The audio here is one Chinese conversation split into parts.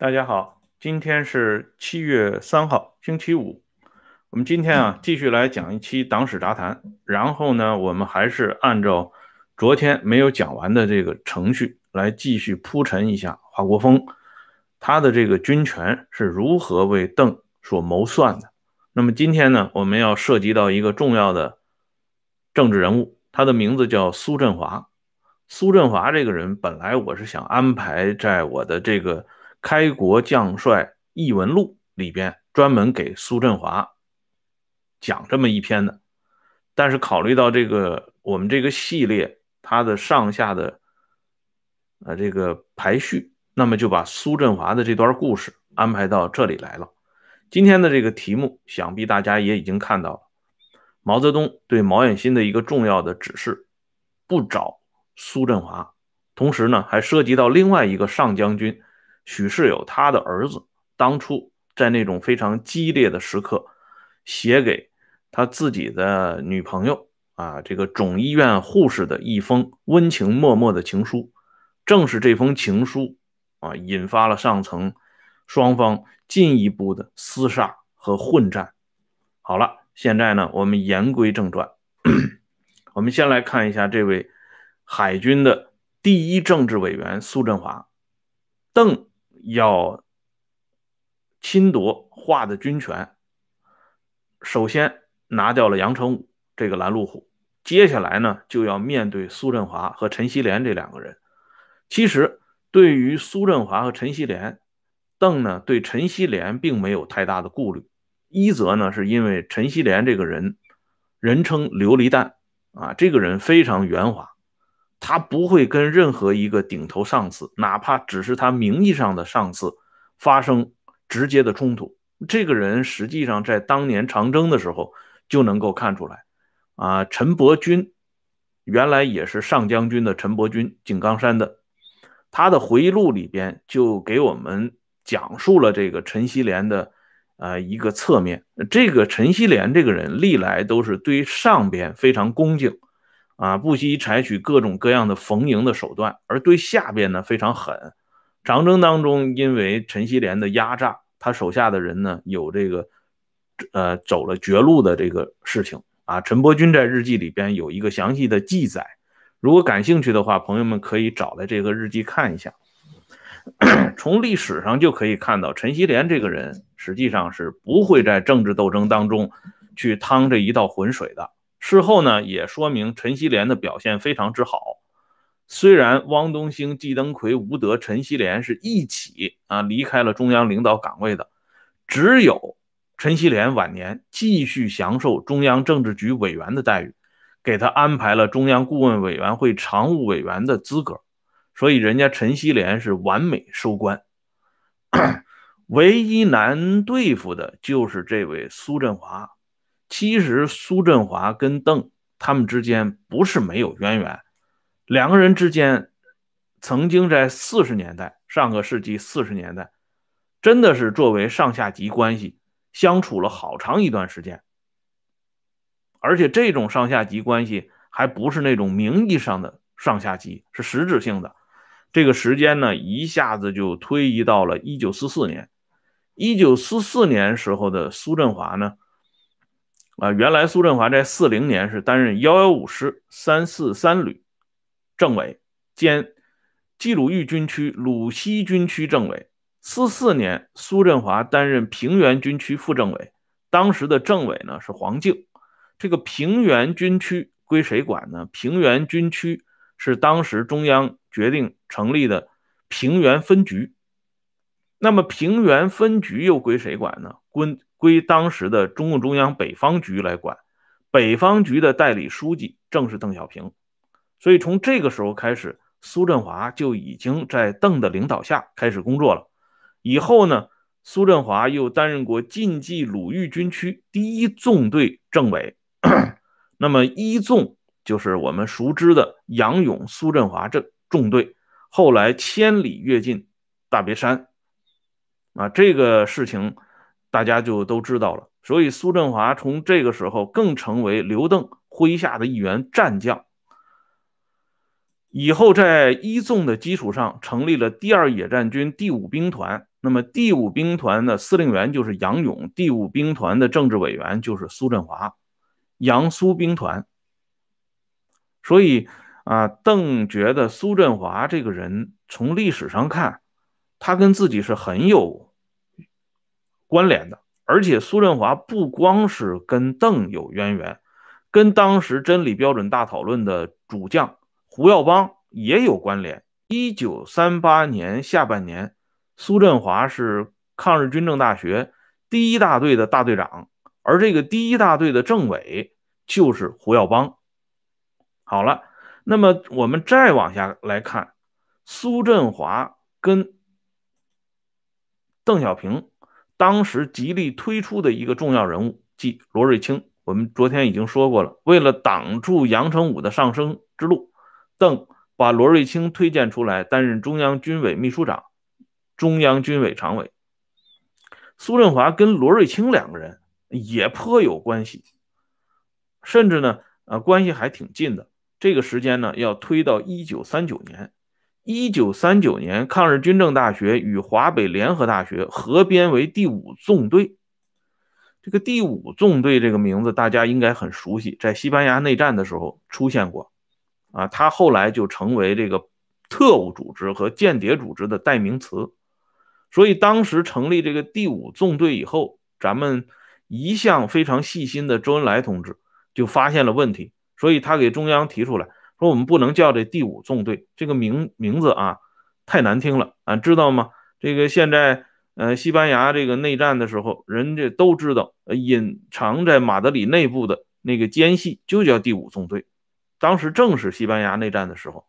大家好，今天是七月三号，星期五。我们今天啊，继续来讲一期党史杂谈。然后呢，我们还是按照昨天没有讲完的这个程序来继续铺陈一下华国锋他的这个军权是如何为邓所谋算的。那么今天呢，我们要涉及到一个重要的政治人物，他的名字叫苏振华。苏振华这个人，本来我是想安排在我的这个。开国将帅异闻录里边专门给苏振华讲这么一篇的，但是考虑到这个我们这个系列它的上下的呃这个排序，那么就把苏振华的这段故事安排到这里来了。今天的这个题目，想必大家也已经看到了，毛泽东对毛远新的一个重要的指示，不找苏振华，同时呢还涉及到另外一个上将军。许世友他的儿子当初在那种非常激烈的时刻，写给他自己的女朋友啊，这个总医院护士的一封温情脉脉的情书，正是这封情书啊，引发了上层双方进一步的厮杀和混战。好了，现在呢，我们言归正传，我们先来看一下这位海军的第一政治委员苏振华，邓。要侵夺华的军权，首先拿掉了杨成武这个拦路虎，接下来呢就要面对苏振华和陈锡联这两个人。其实对于苏振华和陈锡联，邓呢对陈锡联并没有太大的顾虑。一则呢是因为陈锡联这个人，人称琉璃弹啊，这个人非常圆滑。他不会跟任何一个顶头上司，哪怕只是他名义上的上司，发生直接的冲突。这个人实际上在当年长征的时候就能够看出来。啊，陈伯钧原来也是上将军的陈伯钧，井冈山的，他的回忆录里边就给我们讲述了这个陈锡联的呃一个侧面。这个陈锡联这个人历来都是对上边非常恭敬。啊，不惜采取各种各样的逢迎的手段，而对下边呢非常狠。长征当中，因为陈锡联的压榨，他手下的人呢有这个，呃，走了绝路的这个事情啊。陈伯钧在日记里边有一个详细的记载，如果感兴趣的话，朋友们可以找来这个日记看一下。从历史上就可以看到，陈锡联这个人实际上是不会在政治斗争当中去趟这一道浑水的。事后呢，也说明陈锡联的表现非常之好。虽然汪东兴、季登奎、吴德、陈锡联是一起啊离开了中央领导岗位的，只有陈锡联晚年继续享受中央政治局委员的待遇，给他安排了中央顾问委员会常务委员的资格，所以人家陈锡联是完美收官。唯一难对付的就是这位苏振华。其实苏振华跟邓他们之间不是没有渊源，两个人之间曾经在四十年代，上个世纪四十年代，真的是作为上下级关系相处了好长一段时间。而且这种上下级关系还不是那种名义上的上下级，是实质性的。这个时间呢，一下子就推移到了一九四四年。一九四四年时候的苏振华呢？啊，原来苏振华在四零年是担任幺幺五师三四三旅政委兼冀鲁豫军区鲁西军区政委。四四年，苏振华担任平原军区副政委，当时的政委呢是黄敬。这个平原军区归谁管呢？平原军区是当时中央决定成立的平原分局。那么平原分局又归谁管呢？归归当时的中共中央北方局来管，北方局的代理书记正是邓小平，所以从这个时候开始，苏振华就已经在邓的领导下开始工作了。以后呢，苏振华又担任过晋冀鲁豫军区第一纵队政委，那么一纵就是我们熟知的杨勇、苏振华这纵队，后来千里跃进大别山，啊，这个事情。大家就都知道了，所以苏振华从这个时候更成为刘邓麾下的一员战将。以后在一纵的基础上成立了第二野战军第五兵团，那么第五兵团的司令员就是杨勇，第五兵团的政治委员就是苏振华，杨苏兵团。所以啊，邓觉得苏振华这个人从历史上看，他跟自己是很有关联的。而且苏振华不光是跟邓有渊源，跟当时真理标准大讨论的主将胡耀邦也有关联。一九三八年下半年。苏振华是抗日军政大学第一大队的大队长，而这个第一大队的政委就是胡耀邦。好了，那么我们再往下来看，苏振华跟邓小平当时极力推出的一个重要人物，即罗瑞卿。我们昨天已经说过了，为了挡住杨成武的上升之路，邓把罗瑞卿推荐出来担任中央军委秘书长。中央军委常委苏振华跟罗瑞卿两个人也颇有关系，甚至呢，呃，关系还挺近的。这个时间呢，要推到一九三九年。一九三九年，抗日军政大学与华北联合大学合编为第五纵队。这个第五纵队这个名字大家应该很熟悉，在西班牙内战的时候出现过。啊，他后来就成为这个特务组织和间谍组织的代名词。所以当时成立这个第五纵队以后，咱们一向非常细心的周恩来同志就发现了问题，所以他给中央提出来说：“我们不能叫这第五纵队这个名名字啊，太难听了啊，知道吗？这个现在呃，西班牙这个内战的时候，人家都知道，隐藏在马德里内部的那个奸细就叫第五纵队。当时正是西班牙内战的时候，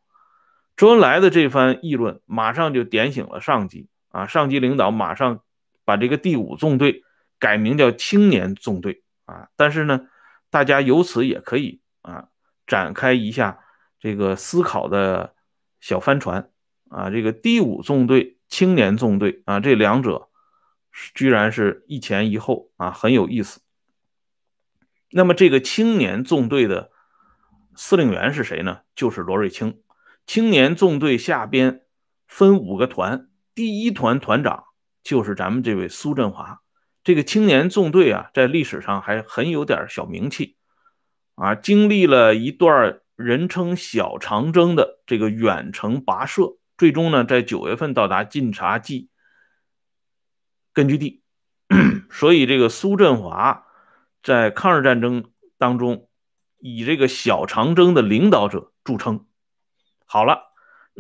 周恩来的这番议论马上就点醒了上级。”啊，上级领导马上把这个第五纵队改名叫青年纵队啊，但是呢，大家由此也可以啊展开一下这个思考的小帆船啊，这个第五纵队、青年纵队啊，这两者居然是一前一后啊，很有意思。那么这个青年纵队的司令员是谁呢？就是罗瑞卿。青年纵队下边分五个团。第一团团长就是咱们这位苏振华，这个青年纵队啊，在历史上还很有点小名气啊，经历了一段人称“小长征”的这个远程跋涉，最终呢，在九月份到达晋察冀根据地。所以，这个苏振华在抗日战争当中以这个“小长征”的领导者著称。好了。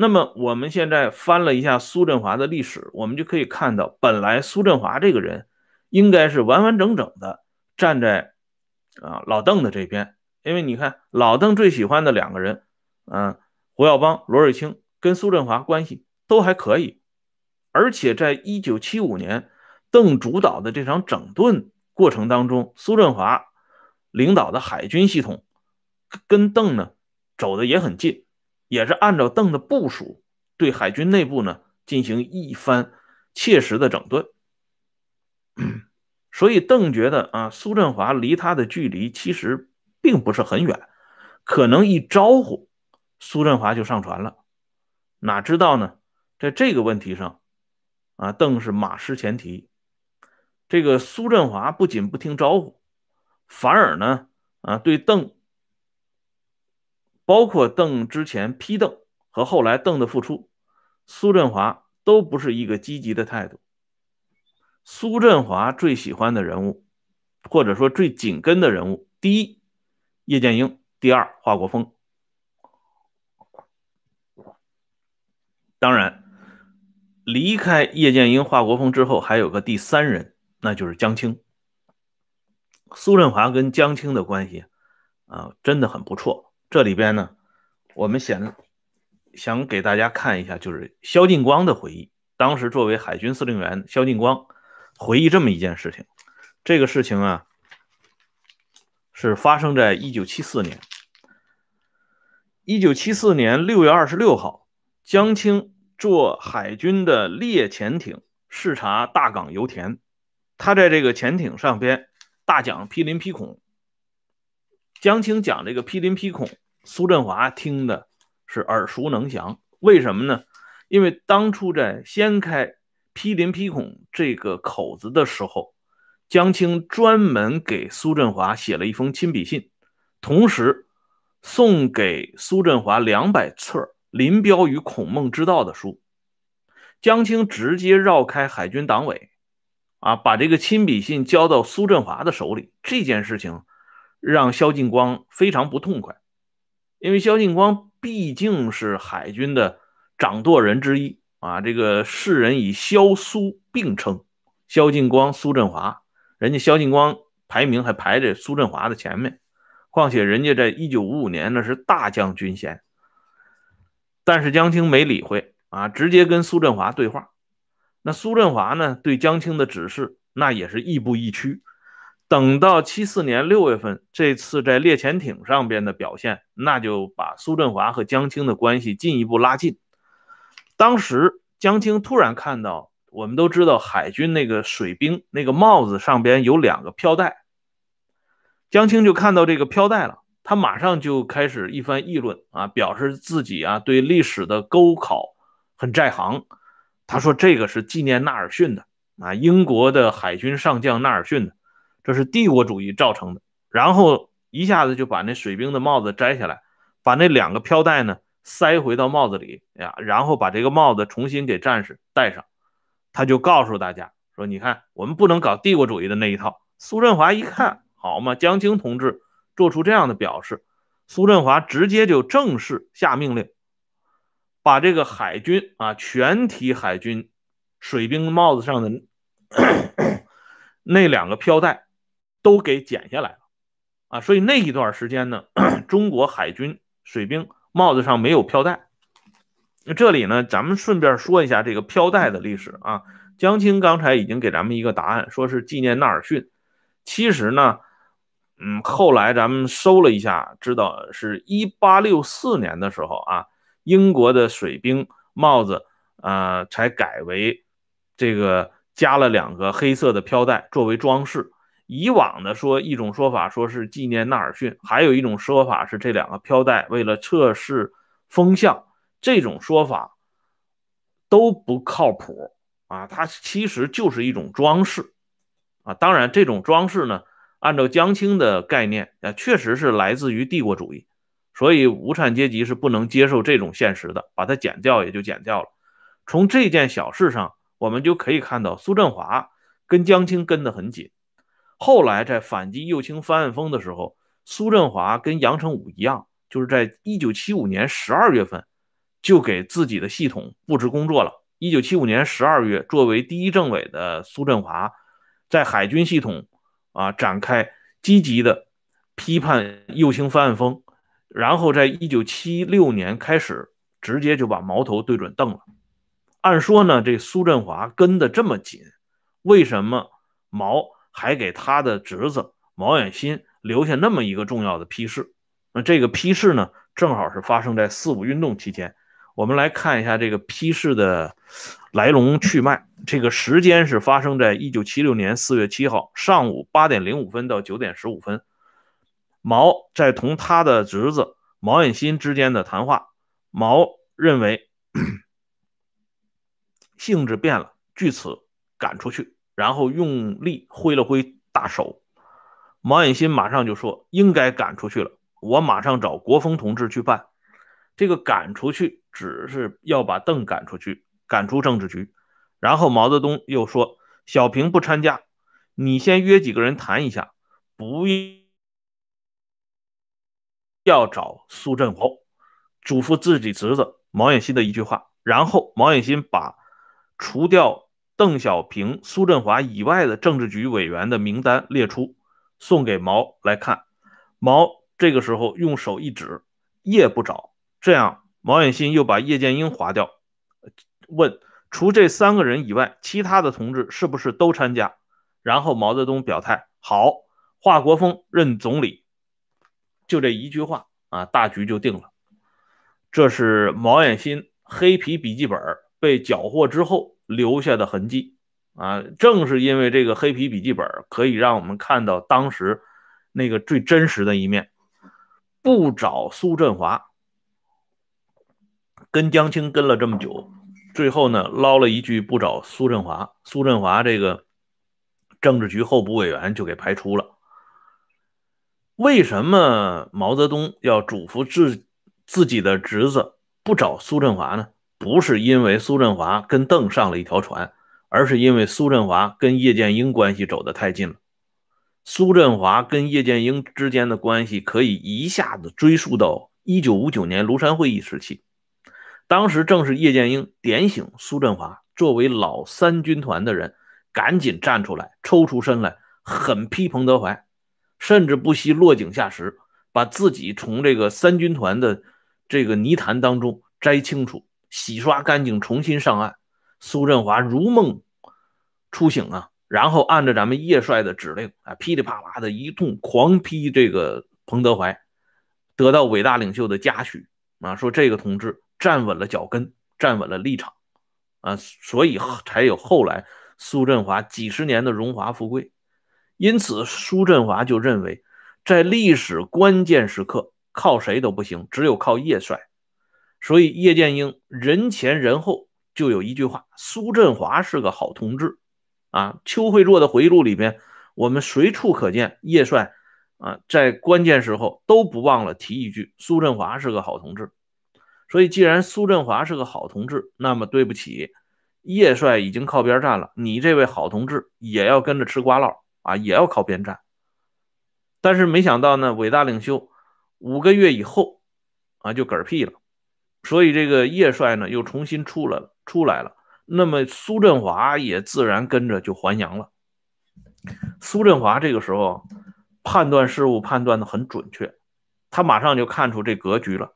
那么我们现在翻了一下苏振华的历史，我们就可以看到，本来苏振华这个人应该是完完整整的站在啊老邓的这边，因为你看老邓最喜欢的两个人，嗯，胡耀邦、罗瑞卿跟苏振华关系都还可以，而且在一九七五年邓主导的这场整顿过程当中，苏振华领导的海军系统跟邓呢走的也很近。也是按照邓的部署，对海军内部呢进行一番切实的整顿。所以邓觉得啊，苏振华离他的距离其实并不是很远，可能一招呼，苏振华就上船了。哪知道呢，在这个问题上，啊，邓是马失前蹄。这个苏振华不仅不听招呼，反而呢，啊，对邓。包括邓之前批邓和后来邓的复出，苏振华都不是一个积极的态度。苏振华最喜欢的人物，或者说最紧跟的人物，第一叶剑英，第二华国锋。当然，离开叶剑英、华国锋之后，还有个第三人，那就是江青。苏振华跟江青的关系啊，真的很不错。这里边呢，我们想想给大家看一下，就是萧劲光的回忆。当时作为海军司令员，萧劲光回忆这么一件事情。这个事情啊，是发生在一九七四年。一九七四年六月二十六号，江青坐海军的猎潜艇视察大港油田，他在这个潜艇上边大讲毗邻劈孔。江青讲这个毗邻劈孔，苏振华听的是耳熟能详。为什么呢？因为当初在掀开毗邻毗孔这个口子的时候，江青专门给苏振华写了一封亲笔信，同时送给苏振华两百册《林彪与孔孟之道》的书。江青直接绕开海军党委，啊，把这个亲笔信交到苏振华的手里。这件事情让萧劲光非常不痛快，因为萧劲光毕竟是海军的掌舵人之一啊。这个世人以萧苏并称，萧劲光、苏振华，人家萧劲光排名还排在苏振华的前面。况且人家在一九五五年那是大将军衔，但是江青没理会。啊，直接跟苏振华对话。那苏振华呢，对江青的指示那也是亦步亦趋。等到七四年六月份，这次在猎潜艇上边的表现，那就把苏振华和江青的关系进一步拉近。当时江青突然看到，我们都知道海军那个水兵那个帽子上边有两个飘带，江青就看到这个飘带了，他马上就开始一番议论啊，表示自己啊对历史的沟考。很在行，他说这个是纪念纳尔逊的啊，英国的海军上将纳尔逊的，这是帝国主义造成的。然后一下子就把那水兵的帽子摘下来，把那两个飘带呢塞回到帽子里呀，然后把这个帽子重新给战士戴上。他就告诉大家说：“你看，我们不能搞帝国主义的那一套。”苏振华一看，好嘛，江青同志做出这样的表示，苏振华直接就正式下命令。把这个海军啊，全体海军水兵帽子上的那两个飘带都给剪下来了啊，所以那一段时间呢，中国海军水兵帽子上没有飘带。这里呢，咱们顺便说一下这个飘带的历史啊。江青刚才已经给咱们一个答案，说是纪念纳尔逊。其实呢，嗯，后来咱们搜了一下，知道是一八六四年的时候啊。英国的水兵帽子，呃，才改为这个加了两个黑色的飘带作为装饰。以往的说一种说法说是纪念纳尔逊，还有一种说法是这两个飘带为了测试风向。这种说法都不靠谱啊！它其实就是一种装饰啊。当然，这种装饰呢，按照江青的概念啊，确实是来自于帝国主义。所以无产阶级是不能接受这种现实的，把它剪掉也就剪掉了。从这件小事上，我们就可以看到苏振华跟江青跟得很紧。后来在反击右倾翻案风的时候，苏振华跟杨成武一样，就是在一九七五年十二月份就给自己的系统布置工作了。一九七五年十二月，作为第一政委的苏振华，在海军系统啊展开积极的批判右倾翻案风。然后在一九七六年开始，直接就把矛头对准邓了。按说呢，这苏振华跟得这么紧，为什么毛还给他的侄子毛远新留下那么一个重要的批示？那这个批示呢，正好是发生在四五运动期间。我们来看一下这个批示的来龙去脉。这个时间是发生在一九七六年四月七号上午八点零五分到九点十五分。毛在同他的侄子毛远新之间的谈话，毛认为 性质变了，据此赶出去，然后用力挥了挥大手。毛远新马上就说：“应该赶出去了，我马上找国锋同志去办。”这个赶出去只是要把邓赶出去，赶出政治局。然后毛泽东又说：“小平不参加，你先约几个人谈一下，不。”要找苏振华，嘱咐自己侄子毛远新的一句话，然后毛远新把除掉邓小平、苏振华以外的政治局委员的名单列出，送给毛来看。毛这个时候用手一指，叶不找。这样，毛远新又把叶剑英划掉，问除这三个人以外，其他的同志是不是都参加？然后毛泽东表态，好，华国锋任总理。就这一句话啊，大局就定了。这是毛远新黑皮笔记本被缴获之后留下的痕迹啊。正是因为这个黑皮笔记本，可以让我们看到当时那个最真实的一面。不找苏振华，跟江青跟了这么久，最后呢捞了一句不找苏振华，苏振华这个政治局候补委员就给排除了。为什么毛泽东要嘱咐自自己的侄子不找苏振华呢？不是因为苏振华跟邓上了一条船，而是因为苏振华跟叶剑英关系走得太近了。苏振华跟叶剑英之间的关系可以一下子追溯到一九五九年庐山会议时期，当时正是叶剑英点醒苏振华作为老三军团的人，赶紧站出来，抽出身来狠批彭德怀。甚至不惜落井下石，把自己从这个三军团的这个泥潭当中摘清楚、洗刷干净，重新上岸。苏振华如梦初醒啊，然后按照咱们叶帅的指令啊，噼里啪啦的一通狂批这个彭德怀，得到伟大领袖的嘉许啊，说这个同志站稳了脚跟，站稳了立场啊，所以才有后来苏振华几十年的荣华富贵。因此，苏振华就认为，在历史关键时刻，靠谁都不行，只有靠叶帅。所以，叶剑英人前人后就有一句话：“苏振华是个好同志。”啊，邱会作的回忆录里边，我们随处可见叶帅啊，在关键时候都不忘了提一句：“苏振华是个好同志。”所以，既然苏振华是个好同志，那么对不起，叶帅已经靠边站了，你这位好同志也要跟着吃瓜烙。啊，也要靠边站，但是没想到呢，伟大领袖五个月以后啊就嗝屁了，所以这个叶帅呢又重新出来了，出来了。那么苏振华也自然跟着就还阳了。苏振华这个时候判断事物判断的很准确，他马上就看出这格局了。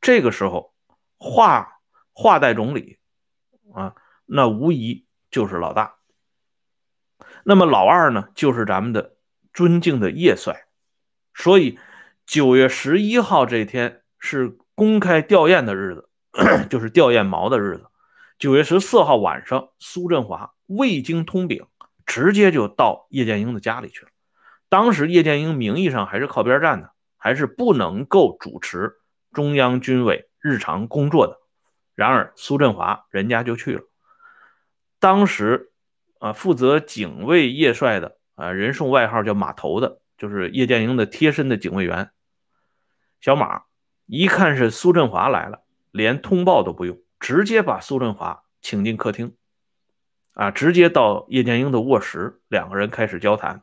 这个时候，华华代总理啊，那无疑就是老大。那么老二呢，就是咱们的尊敬的叶帅，所以九月十一号这天是公开吊唁的日子，就是吊唁毛的日子。九月十四号晚上，苏振华未经通禀，直接就到叶剑英的家里去了。当时叶剑英名义上还是靠边站的，还是不能够主持中央军委日常工作的。然而苏振华人家就去了，当时。啊，负责警卫叶帅的啊，人送外号叫“马头”的，就是叶剑英的贴身的警卫员。小马一看是苏振华来了，连通报都不用，直接把苏振华请进客厅，啊，直接到叶剑英的卧室，两个人开始交谈。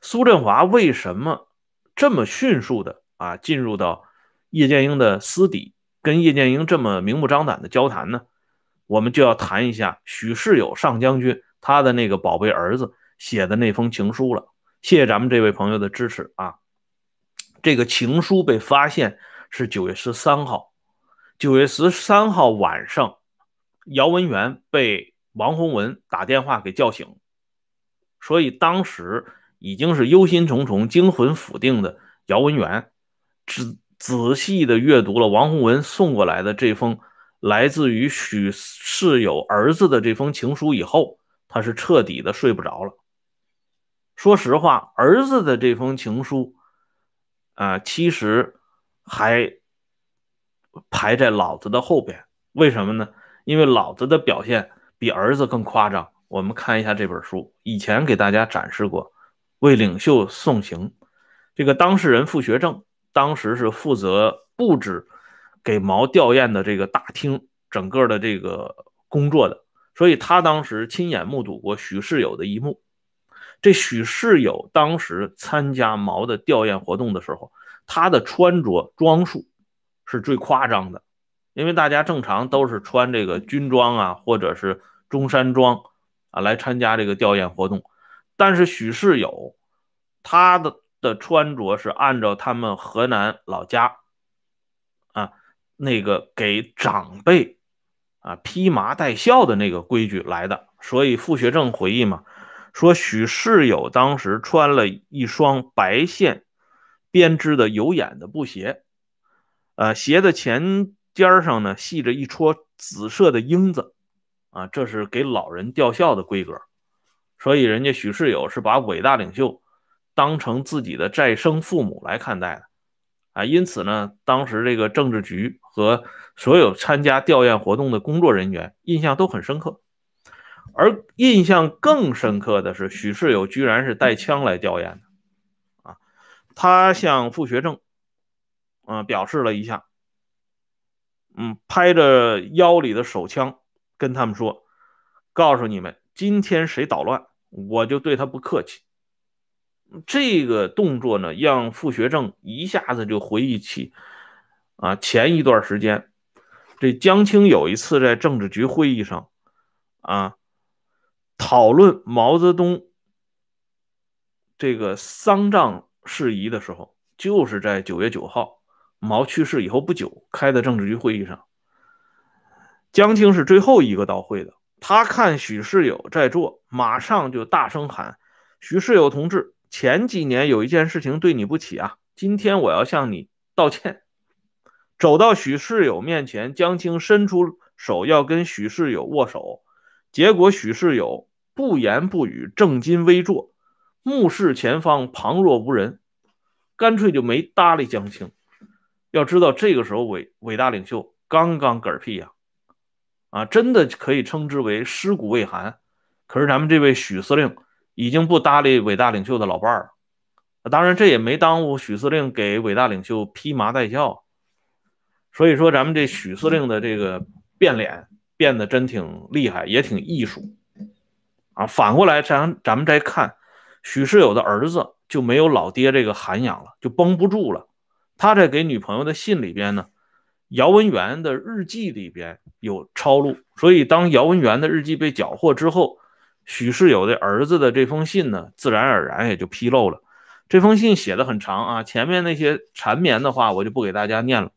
苏振华为什么这么迅速的啊进入到叶剑英的私邸，跟叶剑英这么明目张胆的交谈呢？我们就要谈一下许世友上将军。他的那个宝贝儿子写的那封情书了，谢谢咱们这位朋友的支持啊！这个情书被发现是九月十三号，九月十三号晚上，姚文元被王洪文打电话给叫醒，所以当时已经是忧心忡忡、惊魂甫定的姚文元，仔仔细的阅读了王洪文送过来的这封来自于许世友儿子的这封情书以后。他是彻底的睡不着了。说实话，儿子的这封情书，啊，其实还排在老子的后边。为什么呢？因为老子的表现比儿子更夸张。我们看一下这本书，以前给大家展示过《为领袖送行》，这个当事人傅学正当时是负责布置给毛吊唁的这个大厅整个的这个工作的。所以他当时亲眼目睹过许世友的一幕。这许世友当时参加毛的吊唁活动的时候，他的穿着装束是最夸张的，因为大家正常都是穿这个军装啊，或者是中山装啊来参加这个吊唁活动。但是许世友他的的穿着是按照他们河南老家啊那个给长辈。啊，披麻戴孝的那个规矩来的，所以傅学正回忆嘛，说许世友当时穿了一双白线编织的有眼的布鞋，呃，鞋的前尖上呢系着一撮紫色的缨子，啊，这是给老人吊孝的规格，所以人家许世友是把伟大领袖当成自己的再生父母来看待的，啊，因此呢，当时这个政治局和所有参加吊唁活动的工作人员印象都很深刻。而印象更深刻的是，许世友居然是带枪来吊唁的，啊，他向傅学政，嗯，表示了一下，嗯，拍着腰里的手枪，跟他们说，告诉你们，今天谁捣乱，我就对他不客气。这个动作呢，让傅学政一下子就回忆起，啊，前一段时间，这江青有一次在政治局会议上，啊。讨论毛泽东这个丧葬事宜的时候，就是在九月九号，毛去世以后不久开的政治局会议上。江青是最后一个到会的，他看许世友在座，马上就大声喊：“许世友同志，前几年有一件事情对你不起啊，今天我要向你道歉。”走到许世友面前，江青伸出手要跟许世友握手，结果许世友。不言不语，正襟危坐，目视前方，旁若无人，干脆就没搭理江青。要知道，这个时候伟伟大领袖刚刚嗝屁呀，啊，真的可以称之为尸骨未寒。可是咱们这位许司令已经不搭理伟大领袖的老伴儿了。当然，这也没耽误许司令给伟大领袖披麻戴孝。所以说，咱们这许司令的这个变脸变得真挺厉害，也挺艺术。啊，反过来咱咱们再看，许世友的儿子就没有老爹这个涵养了，就绷不住了。他在给女朋友的信里边呢，姚文元的日记里边有抄录，所以当姚文元的日记被缴获之后，许世友的儿子的这封信呢，自然而然也就披露了。这封信写的很长啊，前面那些缠绵的话我就不给大家念了。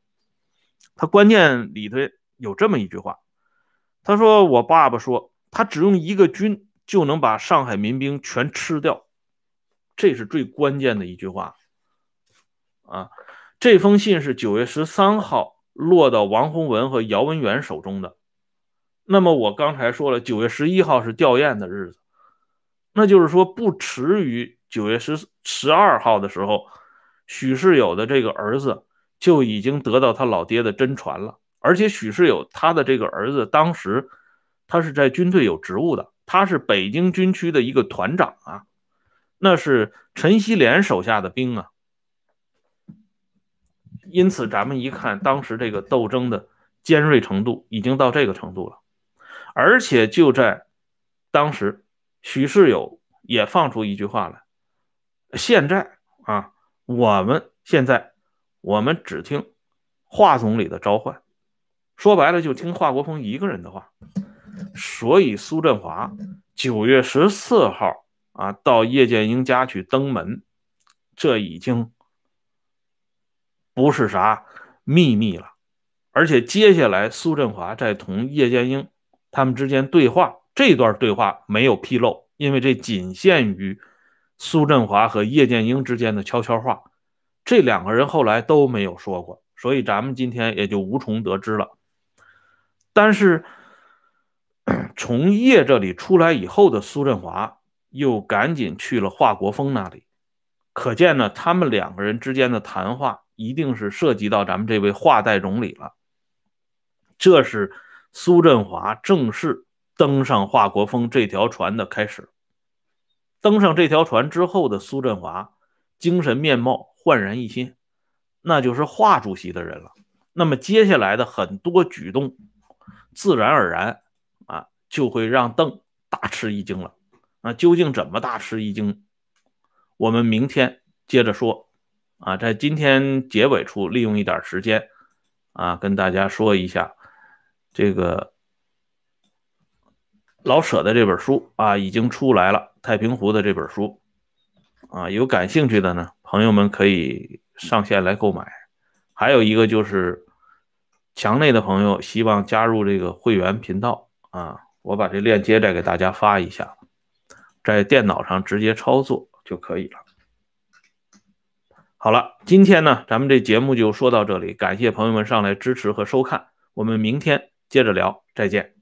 他关键里头有这么一句话，他说：“我爸爸说，他只用一个军。”就能把上海民兵全吃掉，这是最关键的一句话啊！这封信是九月十三号落到王洪文和姚文元手中的。那么我刚才说了，九月十一号是吊唁的日子，那就是说不迟于九月十十二号的时候，许世友的这个儿子就已经得到他老爹的真传了。而且许世友他的这个儿子当时他是在军队有职务的。他是北京军区的一个团长啊，那是陈锡联手下的兵啊。因此，咱们一看当时这个斗争的尖锐程度已经到这个程度了，而且就在当时，许世友也放出一句话来：现在啊，我们现在我们只听华总理的召唤，说白了就听华国锋一个人的话。所以苏振华九月十四号啊到叶剑英家去登门，这已经不是啥秘密了。而且接下来苏振华在同叶剑英他们之间对话，这段对话没有披露，因为这仅限于苏振华和叶剑英之间的悄悄话，这两个人后来都没有说过，所以咱们今天也就无从得知了。但是。从叶这里出来以后的苏振华又赶紧去了华国锋那里，可见呢，他们两个人之间的谈话一定是涉及到咱们这位华代总理了。这是苏振华正式登上华国锋这条船的开始。登上这条船之后的苏振华，精神面貌焕然一新，那就是华主席的人了。那么接下来的很多举动，自然而然啊。就会让邓大吃一惊了。那究竟怎么大吃一惊？我们明天接着说。啊，在今天结尾处利用一点时间啊，跟大家说一下这个老舍的这本书啊，已经出来了。太平湖的这本书啊，有感兴趣的呢，朋友们可以上线来购买。还有一个就是墙内的朋友希望加入这个会员频道啊。我把这链接再给大家发一下，在电脑上直接操作就可以了。好了，今天呢，咱们这节目就说到这里，感谢朋友们上来支持和收看，我们明天接着聊，再见。